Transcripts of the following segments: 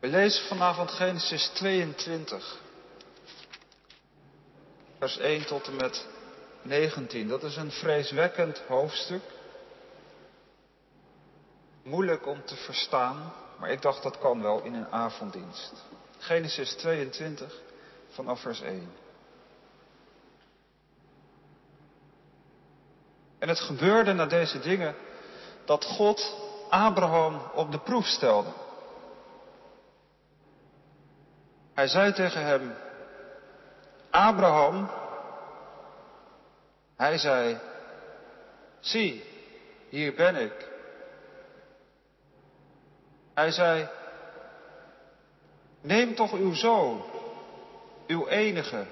We lezen vanavond Genesis 22, vers 1 tot en met 19. Dat is een vreeswekkend hoofdstuk. Moeilijk om te verstaan, maar ik dacht dat kan wel in een avonddienst. Genesis 22 vanaf vers 1. En het gebeurde na deze dingen dat God Abraham op de proef stelde. Hij zei tegen hem, Abraham, hij zei, zie, hier ben ik. Hij zei, neem toch uw zoon, uw enige,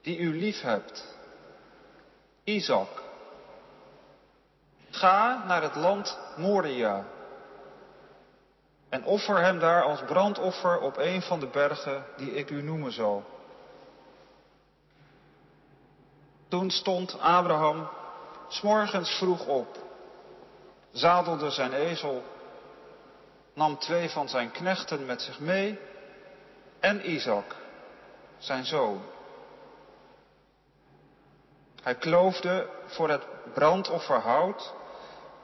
die u lief hebt, Isaac. Ga naar het land Moria en offer hem daar als brandoffer op een van de bergen die ik u noemen zal. Toen stond Abraham s'morgens vroeg op, zadelde zijn ezel, nam twee van zijn knechten met zich mee en Isaac, zijn zoon. Hij kloofde voor het brandofferhout,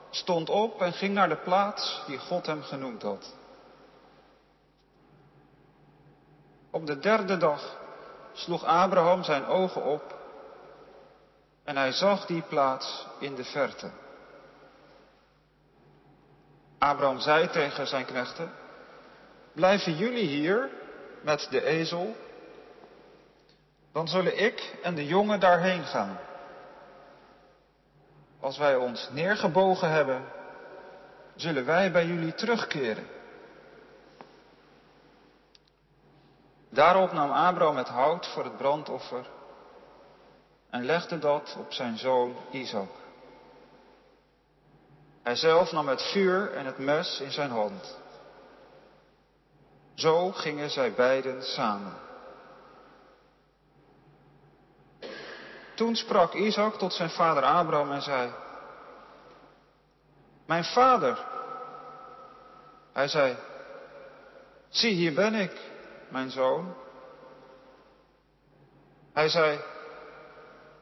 stond op en ging naar de plaats die God hem genoemd had. Op de derde dag sloeg Abraham zijn ogen op en hij zag die plaats in de verte. Abraham zei tegen zijn knechten, blijven jullie hier met de ezel, dan zullen ik en de jongen daarheen gaan. Als wij ons neergebogen hebben, zullen wij bij jullie terugkeren. Daarop nam Abraham het hout voor het brandoffer en legde dat op zijn zoon Isaac. Hij zelf nam het vuur en het mes in zijn hand. Zo gingen zij beiden samen. Toen sprak Isaac tot zijn vader Abraham en zei, Mijn vader. Hij zei, Zie, hier ben ik, mijn zoon. Hij zei,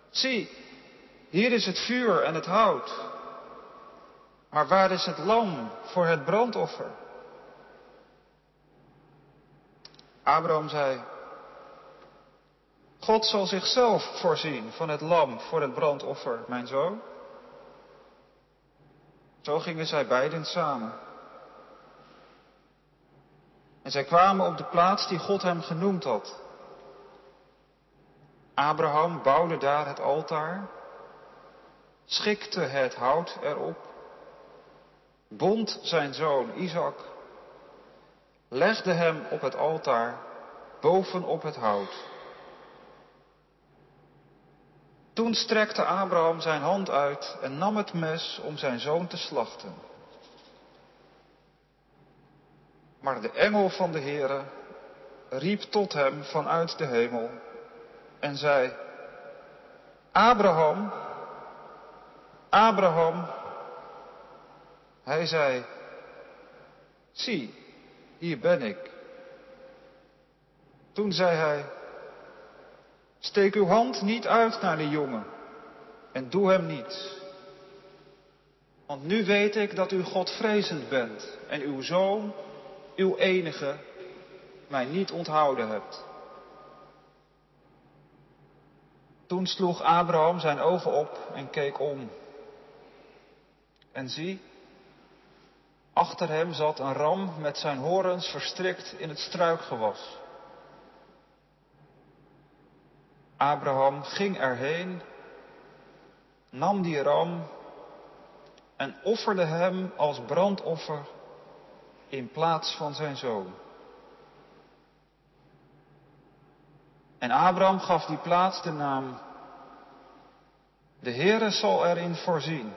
Zie, hier is het vuur en het hout. Maar waar is het lam voor het brandoffer? Abraham zei, God zal zichzelf voorzien van het lam voor het brandoffer, mijn zoon. Zo gingen zij beiden samen. En zij kwamen op de plaats die God hem genoemd had. Abraham bouwde daar het altaar, schikte het hout erop, bond zijn zoon Isaac, legde hem op het altaar bovenop het hout. Toen strekte Abraham zijn hand uit en nam het mes om zijn zoon te slachten. Maar de engel van de Heere riep tot hem vanuit de hemel en zei, Abraham, Abraham. Hij zei, zie, hier ben ik. Toen zei hij, steek uw hand niet uit naar de jongen en doe hem niets. Want nu weet ik dat u Godvrezend bent en uw zoon, uw enige, mij niet onthouden hebt. Toen sloeg Abraham zijn ogen op en keek om. En zie, achter hem zat een ram met zijn horens verstrikt in het struikgewas. Abraham ging erheen, nam die ram en offerde hem als brandoffer in plaats van zijn zoon. En Abraham gaf die plaats de naam, de Heere zal erin voorzien.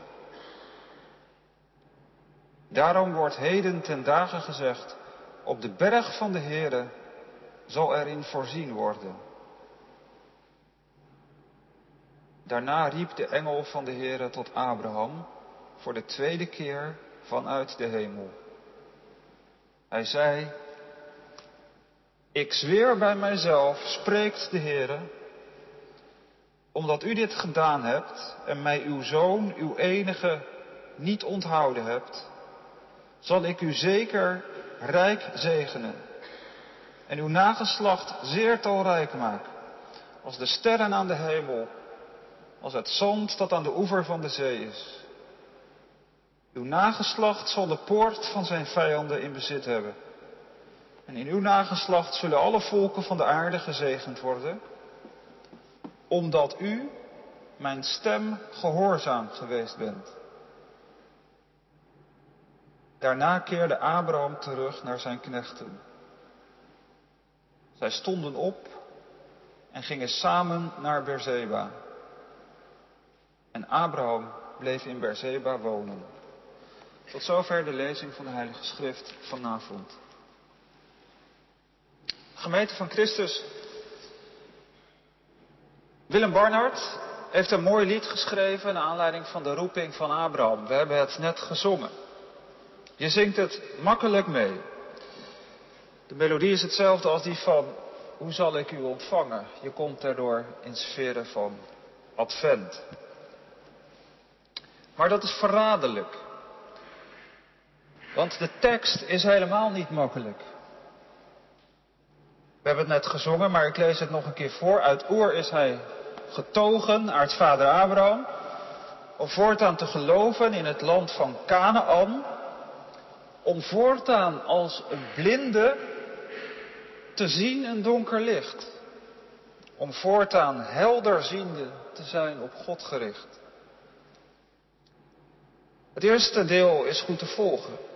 Daarom wordt heden ten dagen gezegd, op de berg van de Heere zal erin voorzien worden. Daarna riep de engel van de Heere tot Abraham voor de tweede keer vanuit de hemel. Hij zei, Ik zweer bij mijzelf, spreekt de Heere, omdat u dit gedaan hebt en mij uw zoon, uw enige, niet onthouden hebt, zal ik u zeker rijk zegenen en uw nageslacht zeer talrijk maken, als de sterren aan de hemel, als het zand dat aan de oever van de zee is. Uw nageslacht zal de poort van zijn vijanden in bezit hebben. En in uw nageslacht zullen alle volken van de aarde gezegend worden, omdat u mijn stem gehoorzaam geweest bent. Daarna keerde Abraham terug naar zijn knechten. Zij stonden op en gingen samen naar Berzeba. En Abraham bleef in Berzeba wonen. Tot zover de lezing van de Heilige Schrift vanavond. Gemeente van Christus. Willem Barnard heeft een mooi lied geschreven naar aanleiding van de roeping van Abraham. We hebben het net gezongen. Je zingt het makkelijk mee. De melodie is hetzelfde als die van Hoe zal ik u ontvangen? Je komt daardoor in sferen van Advent. Maar dat is verraderlijk. Want de tekst is helemaal niet makkelijk. We hebben het net gezongen, maar ik lees het nog een keer voor. Uit Oer is hij getogen, aartsvader Abraham, om voortaan te geloven in het land van Canaan, om voortaan als een blinde te zien een donker licht, om voortaan helderziende te zijn op God gericht. Het eerste deel is goed te volgen.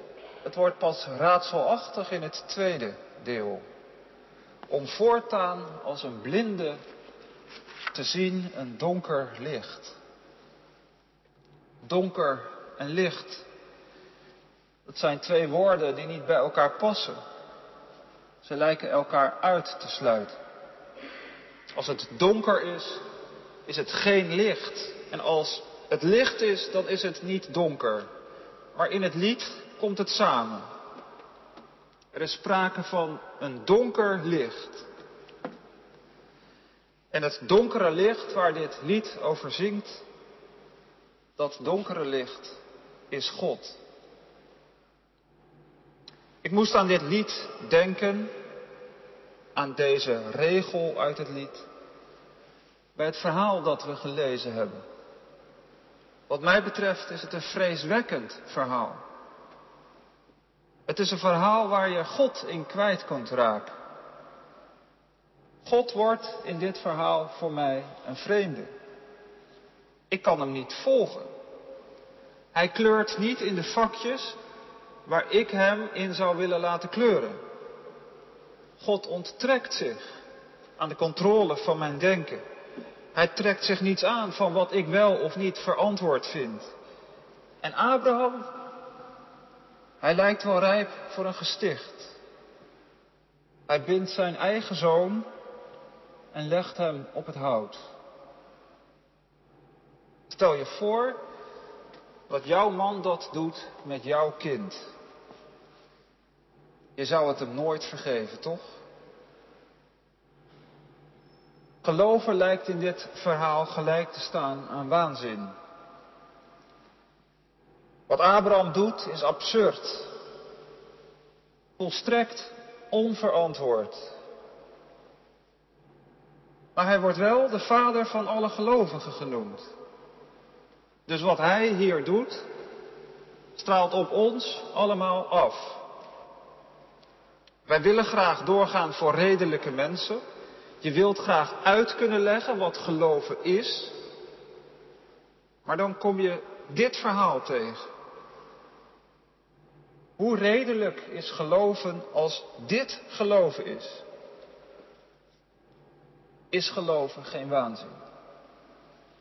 Het wordt pas raadselachtig in het tweede deel. Om voortaan als een blinde te zien een donker licht. Donker en licht. Dat zijn twee woorden die niet bij elkaar passen. Ze lijken elkaar uit te sluiten. Als het donker is, is het geen licht. En als het licht is, dan is het niet donker. Maar in het lied komt het samen. Er is sprake van een donker licht. En het donkere licht waar dit lied over zingt, dat donkere licht is God. Ik moest aan dit lied denken, aan deze regel uit het lied, bij het verhaal dat we gelezen hebben. Wat mij betreft is het een vreeswekkend verhaal. Het is een verhaal waar je God in kwijt kunt raken. God wordt in dit verhaal voor mij een vreemde. Ik kan hem niet volgen. Hij kleurt niet in de vakjes waar ik hem in zou willen laten kleuren. God onttrekt zich aan de controle van mijn denken. Hij trekt zich niets aan van wat ik wel of niet verantwoord vind. En Abraham hij lijkt wel rijp voor een gesticht. Hij bindt zijn eigen zoon en legt hem op het hout. Stel je voor dat jouw man dat doet met jouw kind. Je zou het hem nooit vergeven, toch? Geloven lijkt in dit verhaal gelijk te staan aan waanzin. Wat Abraham doet is absurd. Volstrekt onverantwoord. Maar hij wordt wel de vader van alle gelovigen genoemd. Dus wat hij hier doet, straalt op ons allemaal af. Wij willen graag doorgaan voor redelijke mensen. Je wilt graag uit kunnen leggen wat geloven is. Maar dan kom je dit verhaal tegen. Hoe redelijk is geloven als dit geloven is? Is geloven geen waanzin?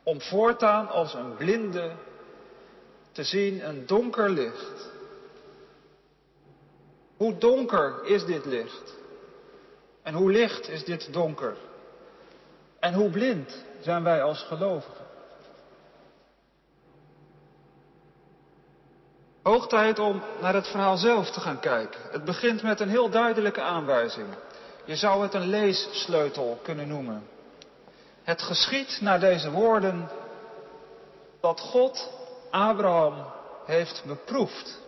Om voortaan als een blinde te zien een donker licht. Hoe donker is dit licht? En hoe licht is dit donker? En hoe blind zijn wij als gelovigen? Hoog tijd om naar het verhaal zelf te gaan kijken. Het begint met een heel duidelijke aanwijzing. Je zou het een leessleutel kunnen noemen. Het geschiet naar deze woorden dat God Abraham heeft beproefd.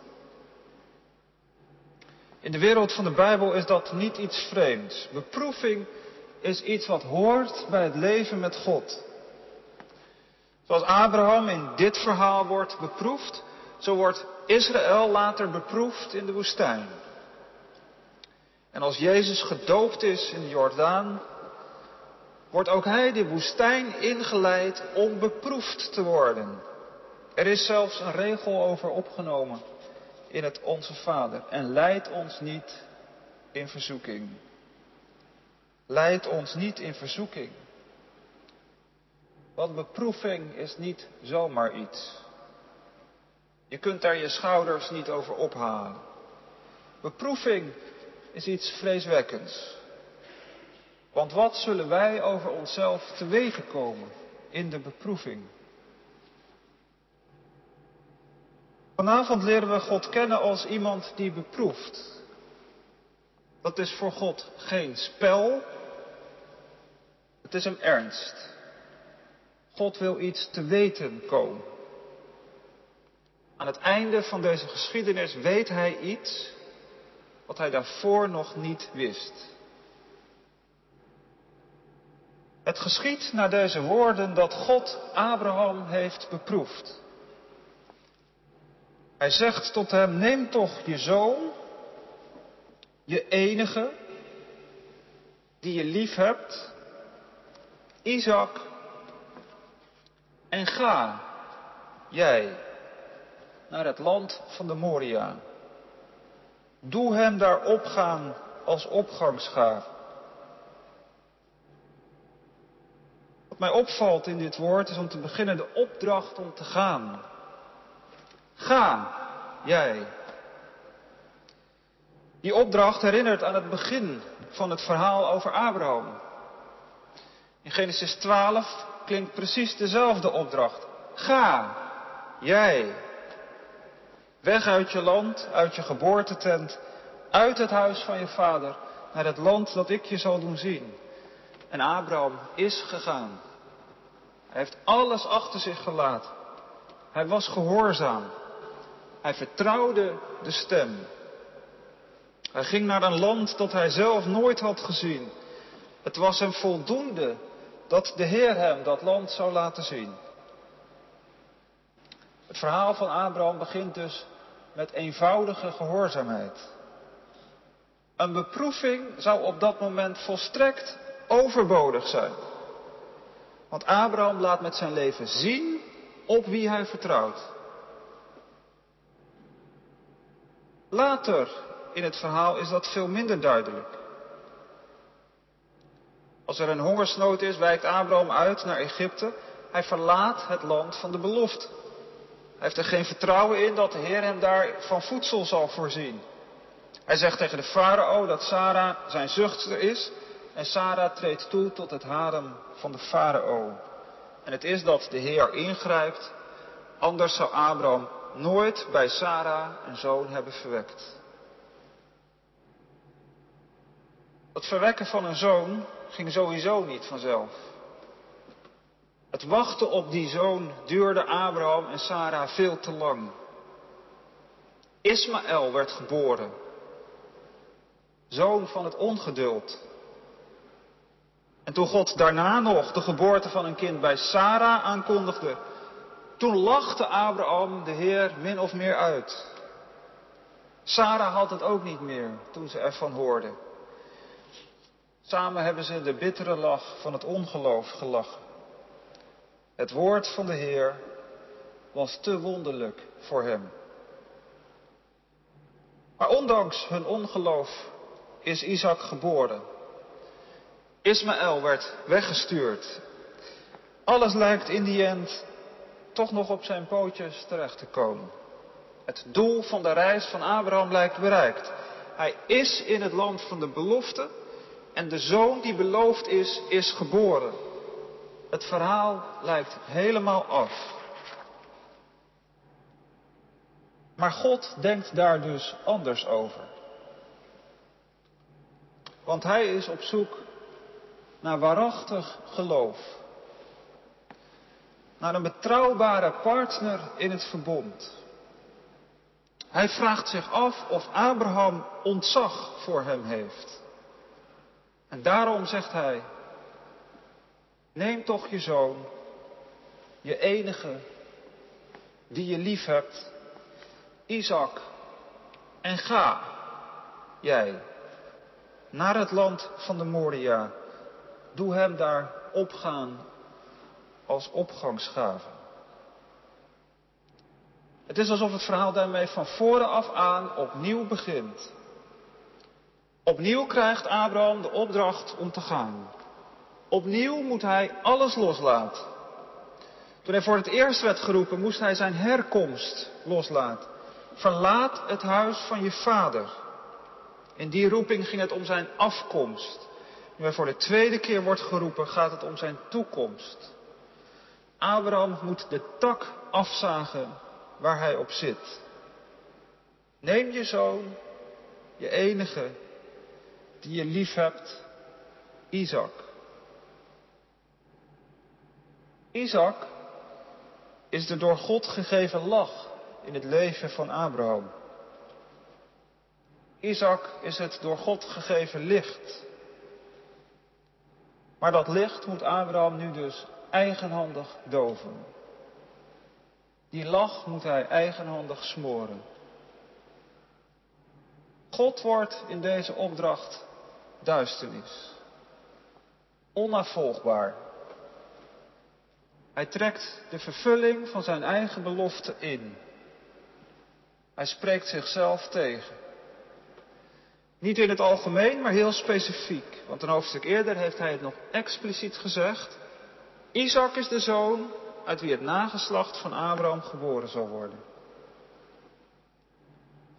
In de wereld van de Bijbel is dat niet iets vreemds. Beproeving is iets wat hoort bij het leven met God. Zoals Abraham in dit verhaal wordt beproefd, zo wordt Israël later beproefd in de woestijn. En als Jezus gedoopt is in de Jordaan, wordt ook hij de woestijn ingeleid om beproefd te worden. Er is zelfs een regel over opgenomen in het Onze Vader. En leid ons niet in verzoeking. Leid ons niet in verzoeking. Want beproeving is niet zomaar iets. Je kunt daar je schouders niet over ophalen. Beproeving is iets vreeswekkends. Want wat zullen wij over onszelf te wegen komen in de beproeving? Vanavond leren we God kennen als iemand die beproeft. Dat is voor God geen spel, het is een ernst. God wil iets te weten komen. Aan het einde van deze geschiedenis weet hij iets wat hij daarvoor nog niet wist. Het geschiet naar deze woorden dat God Abraham heeft beproefd. Hij zegt tot hem, neem toch je zoon, je enige, die je lief hebt, Isaac, en ga, jij, naar het land van de Moria. Doe hem daar opgaan als opgangsgaar. Wat mij opvalt in dit woord is om te beginnen de opdracht om te gaan. Ga, jij. Die opdracht herinnert aan het begin van het verhaal over Abraham. In Genesis 12 klinkt precies dezelfde opdracht. Ga, jij. Weg uit je land, uit je geboortetent, uit het huis van je vader, naar het land dat ik je zal doen zien. En Abraham is gegaan. Hij heeft alles achter zich gelaten. Hij was gehoorzaam. Hij vertrouwde de stem. Hij ging naar een land dat hij zelf nooit had gezien. Het was hem voldoende dat de Heer hem dat land zou laten zien. Het verhaal van Abraham begint dus met eenvoudige gehoorzaamheid. Een beproeving zou op dat moment volstrekt overbodig zijn. Want Abraham laat met zijn leven zien op wie hij vertrouwt. Later in het verhaal is dat veel minder duidelijk. Als er een hongersnood is, wijkt Abraham uit naar Egypte. Hij verlaat het land van de belofte. Hij heeft er geen vertrouwen in dat de Heer hem daar van voedsel zal voorzien. Hij zegt tegen de farao dat Sarah zijn zuchter is en Sarah treedt toe tot het harem van de farao. En het is dat de Heer ingrijpt, anders zou Abraham nooit bij Sarah een zoon hebben verwekt. Het verwekken van een zoon ging sowieso niet vanzelf. Het wachten op die zoon duurde Abraham en Sarah veel te lang. Ismaël werd geboren, zoon van het ongeduld. En toen God daarna nog de geboorte van een kind bij Sarah aankondigde, toen lachte Abraham de Heer min of meer uit. Sarah had het ook niet meer toen ze ervan hoorde. Samen hebben ze de bittere lach van het ongeloof gelachen. Het woord van de Heer was te wonderlijk voor hem. Maar ondanks hun ongeloof is Isaac geboren. Ismaël werd weggestuurd. Alles lijkt in die end toch nog op zijn pootjes terecht te komen. Het doel van de reis van Abraham lijkt bereikt. Hij is in het land van de belofte en de zoon die beloofd is, is geboren. Het verhaal lijkt helemaal af. Maar God denkt daar dus anders over. Want hij is op zoek naar waarachtig geloof. Naar een betrouwbare partner in het verbond. Hij vraagt zich af of Abraham ontzag voor hem heeft. En daarom zegt hij, neem toch je zoon, je enige, die je lief hebt, Isaac, en ga, jij, naar het land van de Moria. Doe hem daar opgaan als opgangsgave. Het is alsof het verhaal daarmee van voren af aan opnieuw begint. Opnieuw krijgt Abraham de opdracht om te gaan. Opnieuw moet hij alles loslaten. Toen hij voor het eerst werd geroepen, moest hij zijn herkomst loslaten. Verlaat het huis van je vader. In die roeping ging het om zijn afkomst. Nu hij voor de tweede keer wordt geroepen, gaat het om zijn toekomst. Abraham moet de tak afzagen waar hij op zit. Neem je zoon, je enige, die je lief hebt, Isaac. Isaac is de door God gegeven lach in het leven van Abraham. Isaac is het door God gegeven licht. Maar dat licht moet Abraham nu dus eigenhandig doven. Die lach moet hij eigenhandig smoren. God wordt in deze opdracht duisternis. Onafvolgbaar. Hij trekt de vervulling van zijn eigen belofte in. Hij spreekt zichzelf tegen. Niet in het algemeen, maar heel specifiek. Want een hoofdstuk eerder heeft hij het nog expliciet gezegd. Isaac is de zoon uit wie het nageslacht van Abraham geboren zal worden.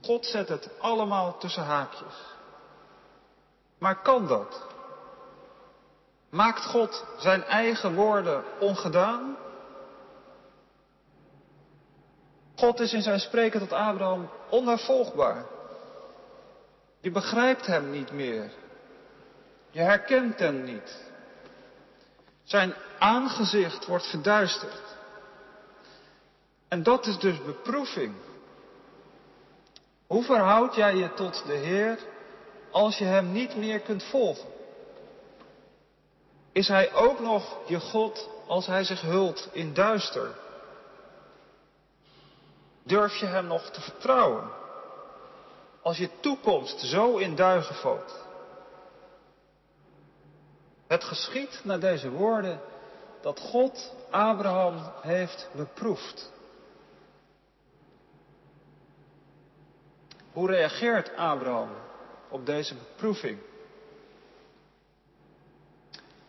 God zet het allemaal tussen haakjes. Maar kan dat? Maakt God zijn eigen woorden ongedaan? God is in zijn spreken tot Abraham onnavolgbaar. Je begrijpt hem niet meer. Je herkent hem niet. Zijn aangezicht wordt verduisterd. En dat is dus beproeving. Hoe verhoud jij je tot de Heer als je Hem niet meer kunt volgen? Is Hij ook nog je God als Hij zich hult in duister? Durf je Hem nog te vertrouwen als je toekomst zo in duigen valt? Het geschiet naar deze woorden dat God Abraham heeft beproefd. Hoe reageert Abraham op deze beproeving?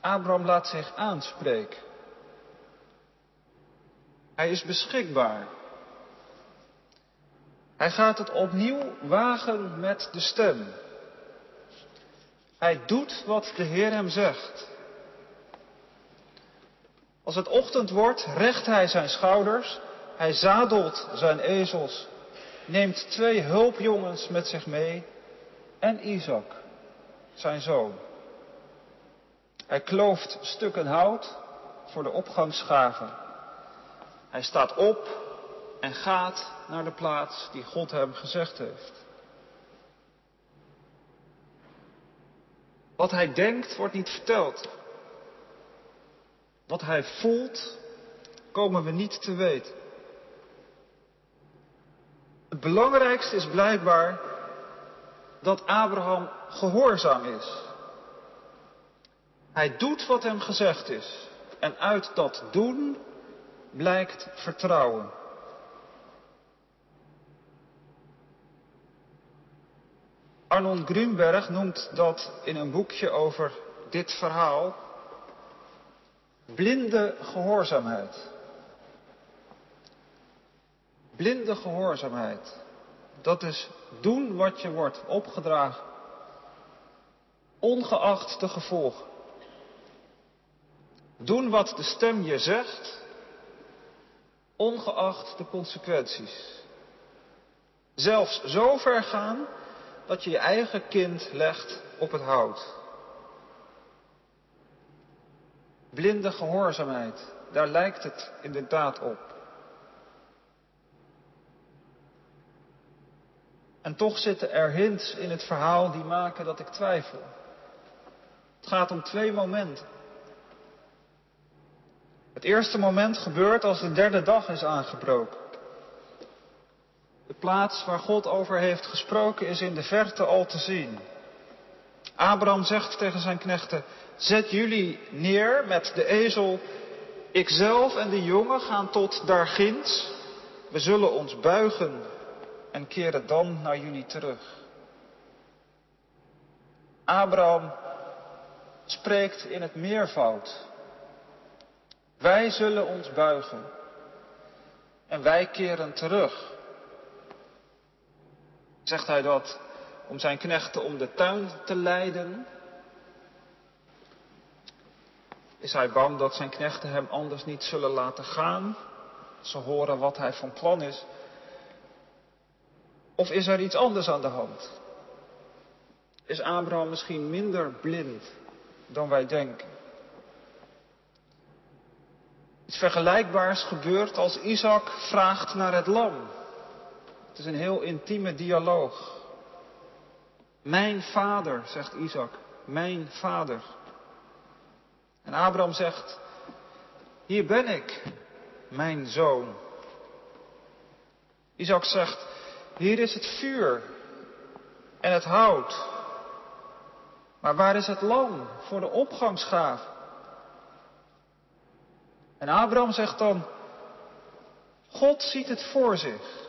Abraham laat zich aanspreken. Hij is beschikbaar. Hij gaat het opnieuw wagen met de stem. Hij doet wat de Heer hem zegt. Als het ochtend wordt, recht hij zijn schouders, hij zadelt zijn ezels, neemt twee hulpjongens met zich mee en Isaac, zijn zoon. Hij klooft stukken hout voor de opgangsgave. Hij staat op en gaat naar de plaats die God hem gezegd heeft. Wat hij denkt wordt niet verteld. Wat hij voelt komen we niet te weten. Het belangrijkste is blijkbaar dat Abraham gehoorzaam is. Hij doet wat hem gezegd is. En uit dat doen blijkt vertrouwen. Arnold Grunberg noemt dat in een boekje over dit verhaal blinde gehoorzaamheid. Blinde gehoorzaamheid. Dat is doen wat je wordt opgedragen, ongeacht de gevolgen. Doen wat de stem je zegt, ongeacht de consequenties. Zelfs zo ver gaan dat je je eigen kind legt op het hout. Blinde gehoorzaamheid, daar lijkt het inderdaad op. En toch zitten er hints in het verhaal die maken dat ik twijfel. Het gaat om twee momenten. Het eerste moment gebeurt als de derde dag is aangebroken. De plaats waar God over heeft gesproken is in de verte al te zien. Abraham zegt tegen zijn knechten, zet jullie neer met de ezel. Ikzelf en de jongen gaan tot daar ginds. We zullen ons buigen en keren dan naar jullie terug. Abraham spreekt in het meervoud. Wij zullen ons buigen en wij keren terug. Zegt hij dat om zijn knechten om de tuin te leiden? Is hij bang dat zijn knechten hem anders niet zullen laten gaan? Ze horen wat hij van plan is. Of is er iets anders aan de hand? Is Abraham misschien minder blind dan wij denken? Iets vergelijkbaars gebeurt als Isaac vraagt naar het lam. Het is een heel intieme dialoog. Mijn vader, zegt Isaac, mijn vader. En Abraham zegt, hier ben ik, mijn zoon. Isaac zegt, hier is het vuur en het hout. Maar waar is het lam voor de opgangsgaaf? En Abraham zegt dan, God ziet het voor zich.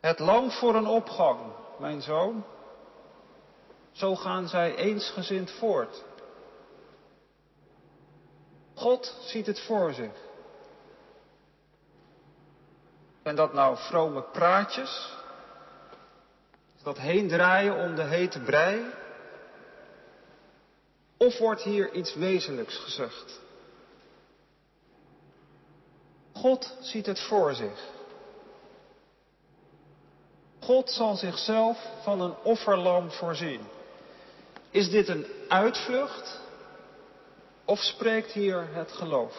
Het lam voor een opgang, mijn zoon. Zo gaan zij eensgezind voort. God ziet het voor zich. En dat nou vrome praatjes? Is dat heen draaien om de hete brei? Of wordt hier iets wezenlijks gezegd? God ziet het voor zich. God zal zichzelf van een offerlam voorzien. Is dit een uitvlucht of spreekt hier het geloof?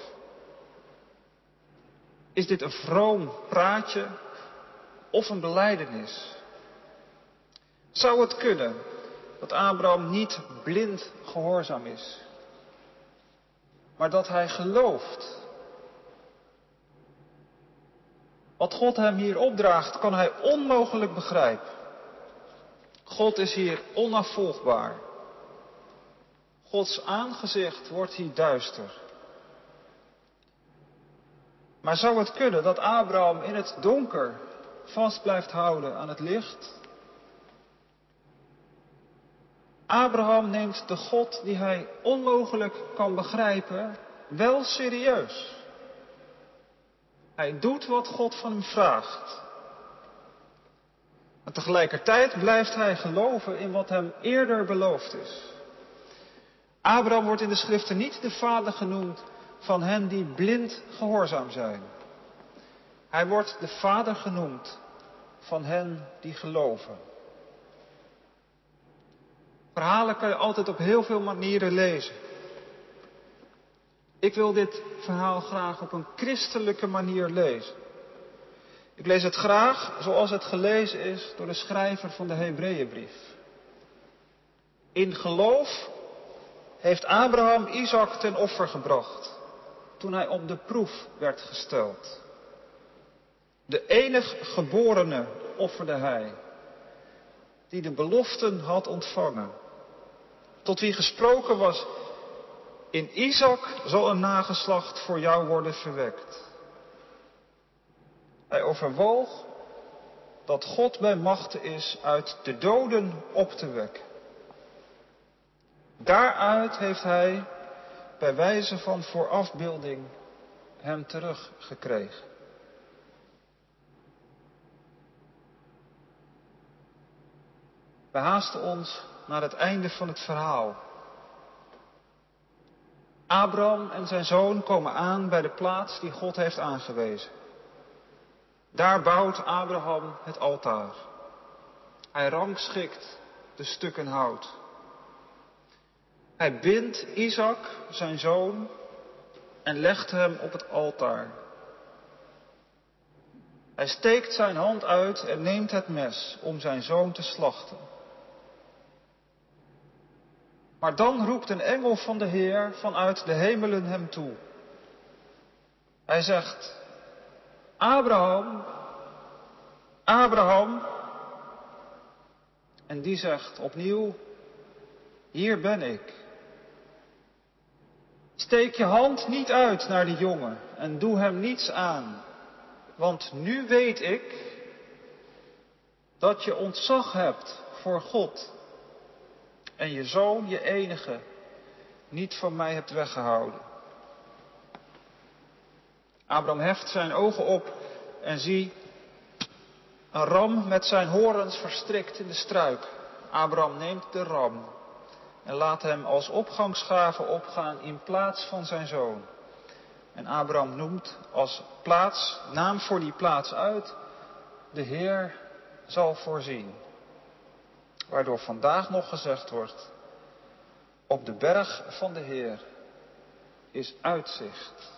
Is dit een vroom praatje of een beleidenis? Zou het kunnen dat Abraham niet blind gehoorzaam is, maar dat hij gelooft? Wat God hem hier opdraagt, kan hij onmogelijk begrijpen. God is hier onafvolgbaar. Gods aangezicht wordt hier duister. Maar zou het kunnen dat Abraham in het donker vast blijft houden aan het licht? Abraham neemt de God die hij onmogelijk kan begrijpen wel serieus. Hij doet wat God van hem vraagt. Maar tegelijkertijd blijft hij geloven in wat hem eerder beloofd is. Abraham wordt in de schriften niet de vader genoemd van hen die blind gehoorzaam zijn. Hij wordt de vader genoemd van hen die geloven. Verhalen kan je altijd op heel veel manieren lezen. Ik wil dit verhaal graag op een christelijke manier lezen. Ik lees het graag zoals het gelezen is door de schrijver van de Hebreeënbrief. In geloof heeft Abraham Isaac ten offer gebracht toen hij op de proef werd gesteld. De enig geborene offerde hij, die de beloften had ontvangen, tot wie gesproken was, in Isaac zal een nageslacht voor jou worden verwekt. Hij overwoog dat God bij machten is uit de doden op te wekken. Daaruit heeft hij bij wijze van voorafbeelding hem teruggekregen. We haasten ons naar het einde van het verhaal. Abraham en zijn zoon komen aan bij de plaats die God heeft aangewezen. Daar bouwt Abraham het altaar. Hij rangschikt de stukken hout. Hij bindt Isaac, zijn zoon, en legt hem op het altaar. Hij steekt zijn hand uit en neemt het mes om zijn zoon te slachten. Maar dan roept een engel van de Heer vanuit de hemelen hem toe. Hij zegt, Abraham, Abraham. En die zegt opnieuw, hier ben ik. Steek je hand niet uit naar die jongen en doe hem niets aan. Want nu weet ik dat je ontzag hebt voor God en je zoon, je enige, niet van mij hebt weggehouden. Abraham heft zijn ogen op en zie een ram met zijn horens verstrikt in de struik. Abraham neemt de ram en laat hem als opgangsgave opgaan in plaats van zijn zoon. En Abraham noemt als plaats, naam voor die plaats uit, de Heer zal voorzien. Waardoor vandaag nog gezegd wordt, op de berg van de Heer is uitzicht.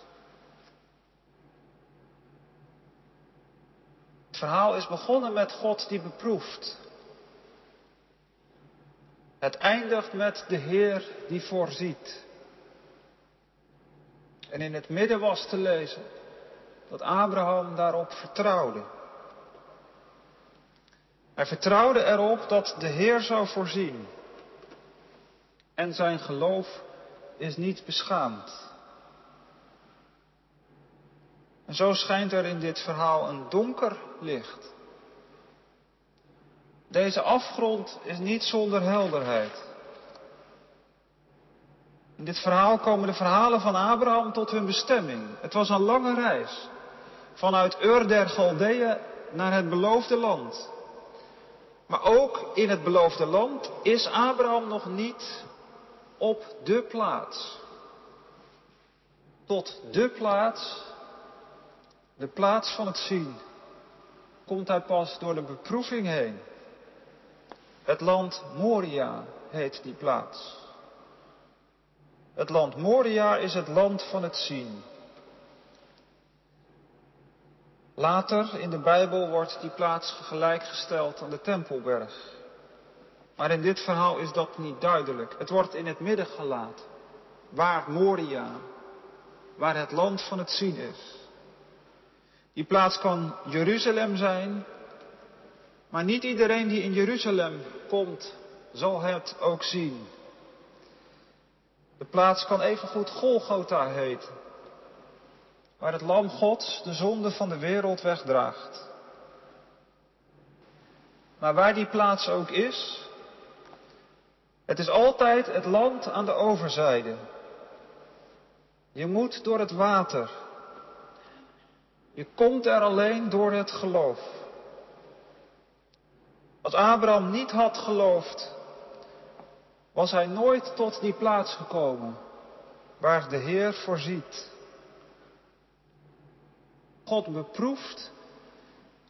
Het verhaal is begonnen met God die beproeft. Het eindigt met de Heer die voorziet. En in het midden was te lezen dat Abraham daarop vertrouwde. Hij vertrouwde erop dat de Heer zou voorzien. En zijn geloof is niet beschaamd. En zo schijnt er in dit verhaal een donker licht. Deze afgrond is niet zonder helderheid. In dit verhaal komen de verhalen van Abraham tot hun bestemming. Het was een lange reis. Vanuit Ur der Galdeeën naar het beloofde land. Maar ook in het beloofde land is Abraham nog niet op de plaats. Tot de plaats, de plaats van het zien, komt hij pas door de beproeving heen. Het land Moria heet die plaats. Het land Moria is het land van het zien. Later in de Bijbel wordt die plaats gelijkgesteld aan de Tempelberg. Maar in dit verhaal is dat niet duidelijk. Het wordt in het midden gelaten. Waar Moria, waar het land van het zien is. Die plaats kan Jeruzalem zijn, maar niet iedereen die in Jeruzalem komt, zal het ook zien. De plaats kan evengoed Golgotha heten, waar het lam Gods de zonde van de wereld wegdraagt. Maar waar die plaats ook is, het is altijd het land aan de overzijde. Je moet door het water. Je komt er alleen door het geloof. Als Abraham niet had geloofd, was hij nooit tot die plaats gekomen waar de Heer voorziet. God beproeft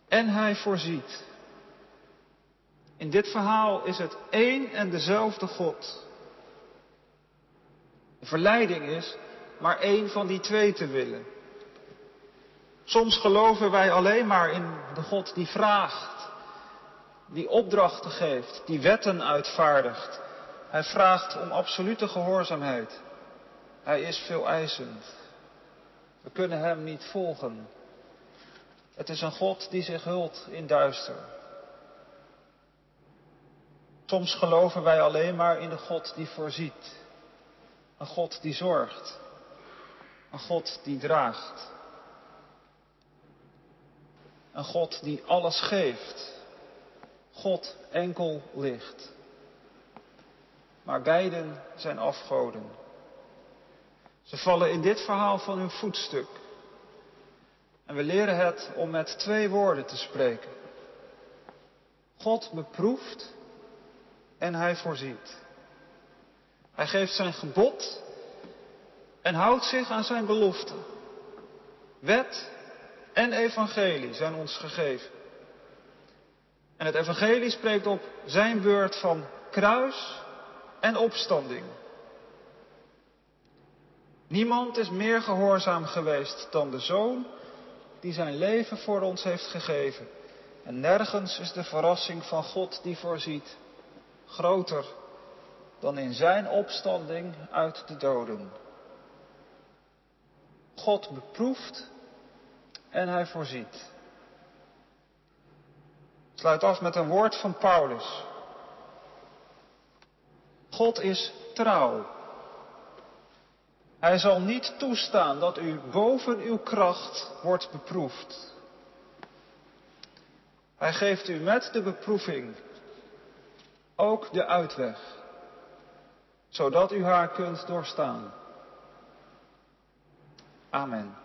en hij voorziet. In dit verhaal is het één en dezelfde God. De verleiding is maar één van die twee te willen. Soms geloven wij alleen maar in de God die vraagt, die opdrachten geeft, die wetten uitvaardigt. Hij vraagt om absolute gehoorzaamheid. Hij is veel eisend. We kunnen hem niet volgen. Het is een God die zich hult in duister. Soms geloven wij alleen maar in de God die voorziet. Een God die zorgt. Een God die draagt. Een God die alles geeft. God enkel licht. Maar beiden zijn afgoden. Ze vallen in dit verhaal van hun voetstuk. En we leren het om met twee woorden te spreken. God beproeft en hij voorziet. Hij geeft zijn gebod en houdt zich aan zijn belofte. Wet en evangelie zijn ons gegeven. En het evangelie spreekt op zijn beurt van kruis en opstanding. Niemand is meer gehoorzaam geweest dan de Zoon die zijn leven voor ons heeft gegeven. En nergens is de verrassing van God die voorziet groter dan in zijn opstanding uit de doden. God beproeft en hij voorziet. Sluit af met een woord van Paulus. God is trouw. Hij zal niet toestaan dat u boven uw kracht wordt beproefd. Hij geeft u met de beproeving ook de uitweg, zodat u haar kunt doorstaan. Amen.